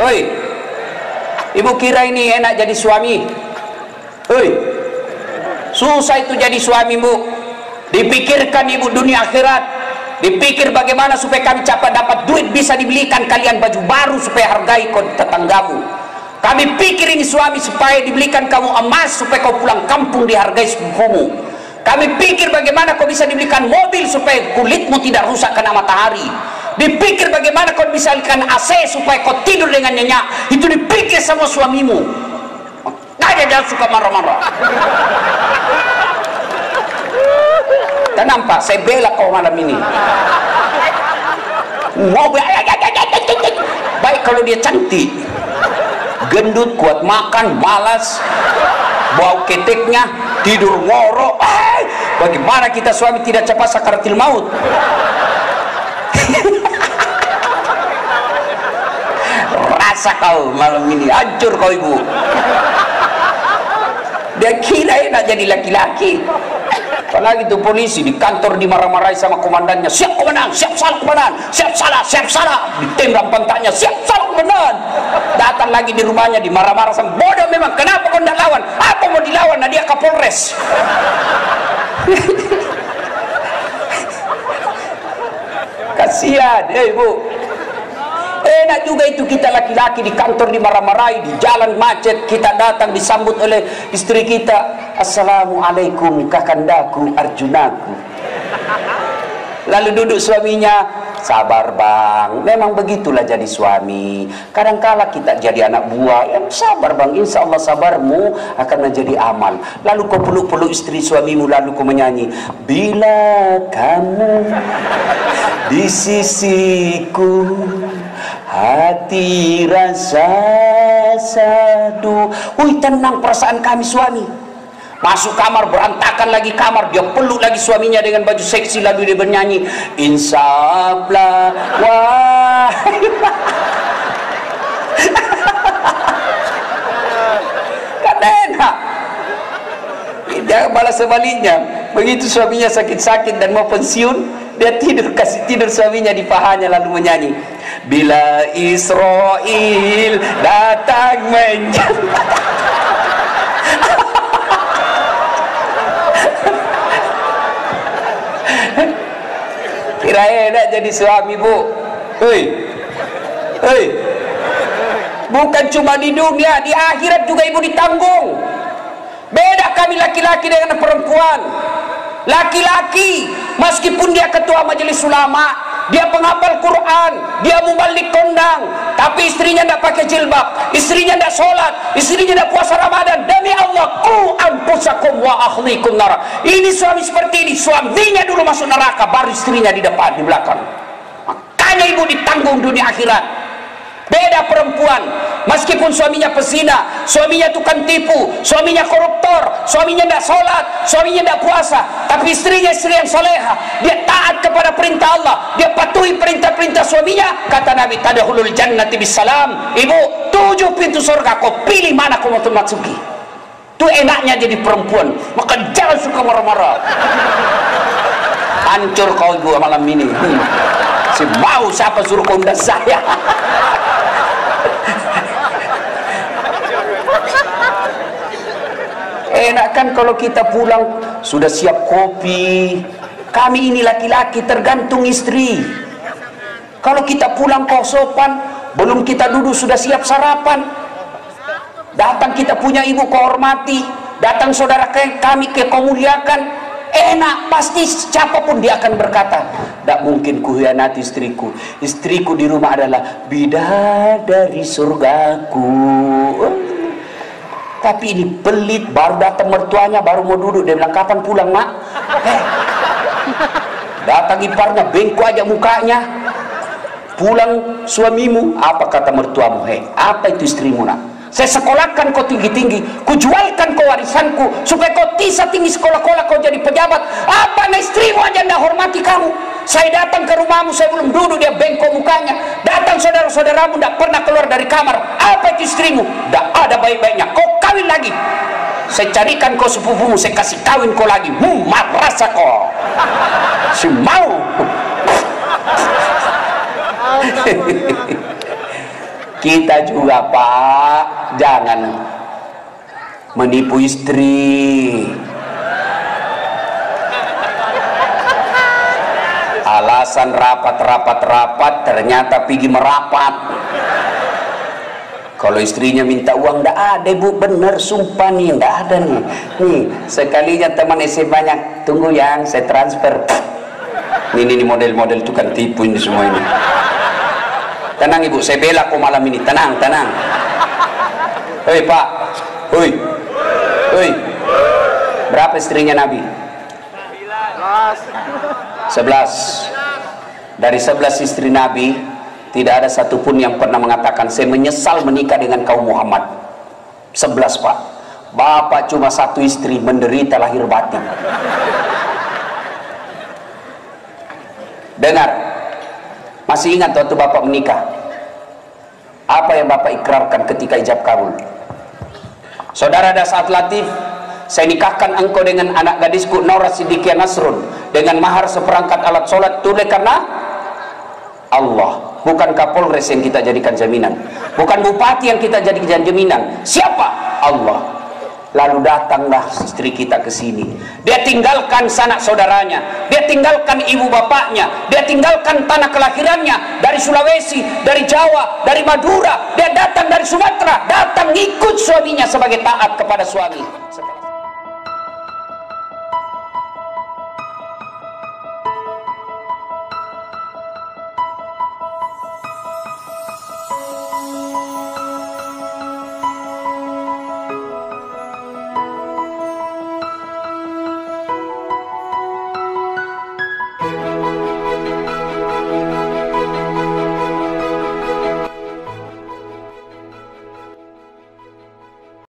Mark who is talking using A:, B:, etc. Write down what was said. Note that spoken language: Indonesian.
A: Oi. Ibu kira ini enak jadi suami? Oi. Susah itu jadi suami, Bu. Dipikirkan ibu dunia akhirat. Dipikir bagaimana supaya kami cepat dapat duit bisa dibelikan kalian baju baru supaya hargai kau tetanggamu. Kami pikir ini suami supaya dibelikan kamu emas supaya kau pulang kampung dihargai sepupumu. Kami pikir bagaimana kau bisa dibelikan mobil supaya kulitmu tidak rusak kena matahari. Dipikir bagaimana kau bisa belikan AC supaya kau tidur dengan nyenyak. Itu dipikir sama suamimu. Makanya jangan suka marah-marah. Tenang pak, saya bela kau malam ini. Baik kalau dia cantik gendut kuat makan malas bau keteknya tidur ngorok bagaimana kita suami tidak cepat sakaratil maut rasa kau malam ini? Hancur kau ibu. Dia kira enak jadi laki-laki. Apalagi itu polisi di kantor dimarah-marahi sama komandannya. Siap komandan. Siap salah komandan. Siap salah siap salah. Ditembak pantatnya. Siap salah komandan. Datang lagi di rumahnya dimarah-marah sama bodoh memang. Kenapa kau tidak lawan? Apa mau dilawan? Nah dia kapolres kasihan. Eh ibu enak juga itu kita laki-laki di kantor dimarah-marahi di jalan macet kita datang disambut oleh istri kita. Assalamualaikum kakandaku Arjunaku lalu duduk suaminya sabar bang. Memang begitulah jadi suami. Kadangkala kita jadi anak buah. Ya sabar bang. Insya Allah sabarmu akan menjadi amal. Lalu kau peluk-peluk istri suamimu lalu kau menyanyi bila kamu di sisiku hati rasa sadu Wih tenang perasaan kami suami. Masuk kamar berantakan lagi kamar. Dia peluk lagi suaminya dengan baju seksi lalu dia bernyanyi insaflah wah. Kan enak. Dia balas sebaliknya. Begitu suaminya sakit-sakit dan mau pensiun dia tidur kasih tidur suaminya di pahanya lalu menyanyi bila Israel datang menjemput kira enak jadi suami bu. Hei. Hei. Bukan cuma di dunia di akhirat juga ibu ditanggung. Beda kami laki-laki dengan perempuan. Laki-laki meskipun dia ketua majelis ulama dia penghafal Quran, dia mubalik kondang, tapi istrinya tidak pakai jilbab, istrinya tidak sholat, istrinya tidak puasa Ramadan. Demi Allah, ku anfusakum wa ahlikum nara. Ini suami seperti ini, suaminya dulu masuk neraka, baru istrinya di depan, di belakang. Makanya ibu ditanggung dunia akhirat beda perempuan meskipun suaminya pesina suaminya tukang tipu suaminya suaminya tidak sholat suaminya tidak puasa tapi istrinya istri yang soleha. Dia taat kepada perintah Allah. Dia patuhi perintah-perintah suaminya. Kata Nabi tadahulul jannati bisalam ibu tujuh pintu surga kau pilih mana kau mau masuki itu enaknya jadi perempuan. Maka jangan suka marah-marah. Hancur kau ibu malam ini. Hmm. si mau siapa suruh kau saya enak kan kalau kita pulang sudah siap kopi. Kami ini laki-laki tergantung istri. Kalau kita pulang kok sopan belum kita duduk sudah siap sarapan. Datang kita punya ibu kehormati datang saudara kami ke kemuliakan enak pasti siapa pun dia akan berkata tidak mungkin kuhianati istriku. Istriku di rumah adalah bidadari surgaku tapi ini pelit baru datang mertuanya baru mau duduk. Dia bilang kapan pulang mak? Eh, datang iparnya bengkok aja mukanya. Pulang suamimu. Apa kata mertuamu? Hei apa itu istrimu nak? Saya sekolahkan kau tinggi-tinggi. Kujualkan kau warisanku. Supaya kau bisa tinggi sekolah-kolah kau jadi pejabat. Apa nah istrimu aja tidak hormati kamu saya datang ke rumahmu saya belum duduk dia bengkok mukanya. Datang saudara-saudaramu tidak pernah keluar dari kamar. Apa itu istrimu? Tidak ada baik-baiknya. Kau kawin lagi. Saya carikan kau sepupumu saya kasih kawin kau lagi. Hmm, rasa kau. Si mau. Kita juga pak. Jangan menipu istri alasan rapat-rapat-rapat ternyata pergi merapat. Kalau istrinya minta uang ndak ada bu. Bener sumpah nih ndak ada nih. Nih sekalinya teman SMA banyak. Tunggu yang saya transfer. Ini ini model-model tukang tipu ini semua ini. Tenang ibu saya bela kok malam ini. Tenang tenang. Hei pak. Hei. Hei. Berapa istrinya Nabi? 11 dari 11 istri Nabi tidak ada satupun yang pernah mengatakan saya menyesal menikah dengan kaum Muhammad. 11 pak. Bapak cuma satu istri menderita lahir batin. Dengar masih ingat waktu bapak menikah? Apa yang bapak ikrarkan ketika ijab kabul? Saudara ada saat latif saya nikahkan engkau dengan anak gadisku Naura Siddiqia Nasrun dengan mahar seperangkat alat sholat tuleh karena Allah. Bukan Kapolres yang kita jadikan jaminan. Bukan bupati yang kita jadikan jaminan. Siapa? Allah. Lalu datanglah istri kita ke sini. Dia tinggalkan sanak saudaranya. Dia tinggalkan ibu bapaknya. Dia tinggalkan tanah kelahirannya. Dari Sulawesi dari Jawa dari Madura. Dia datang dari Sumatera. Datang ikut suaminya sebagai taat kepada suami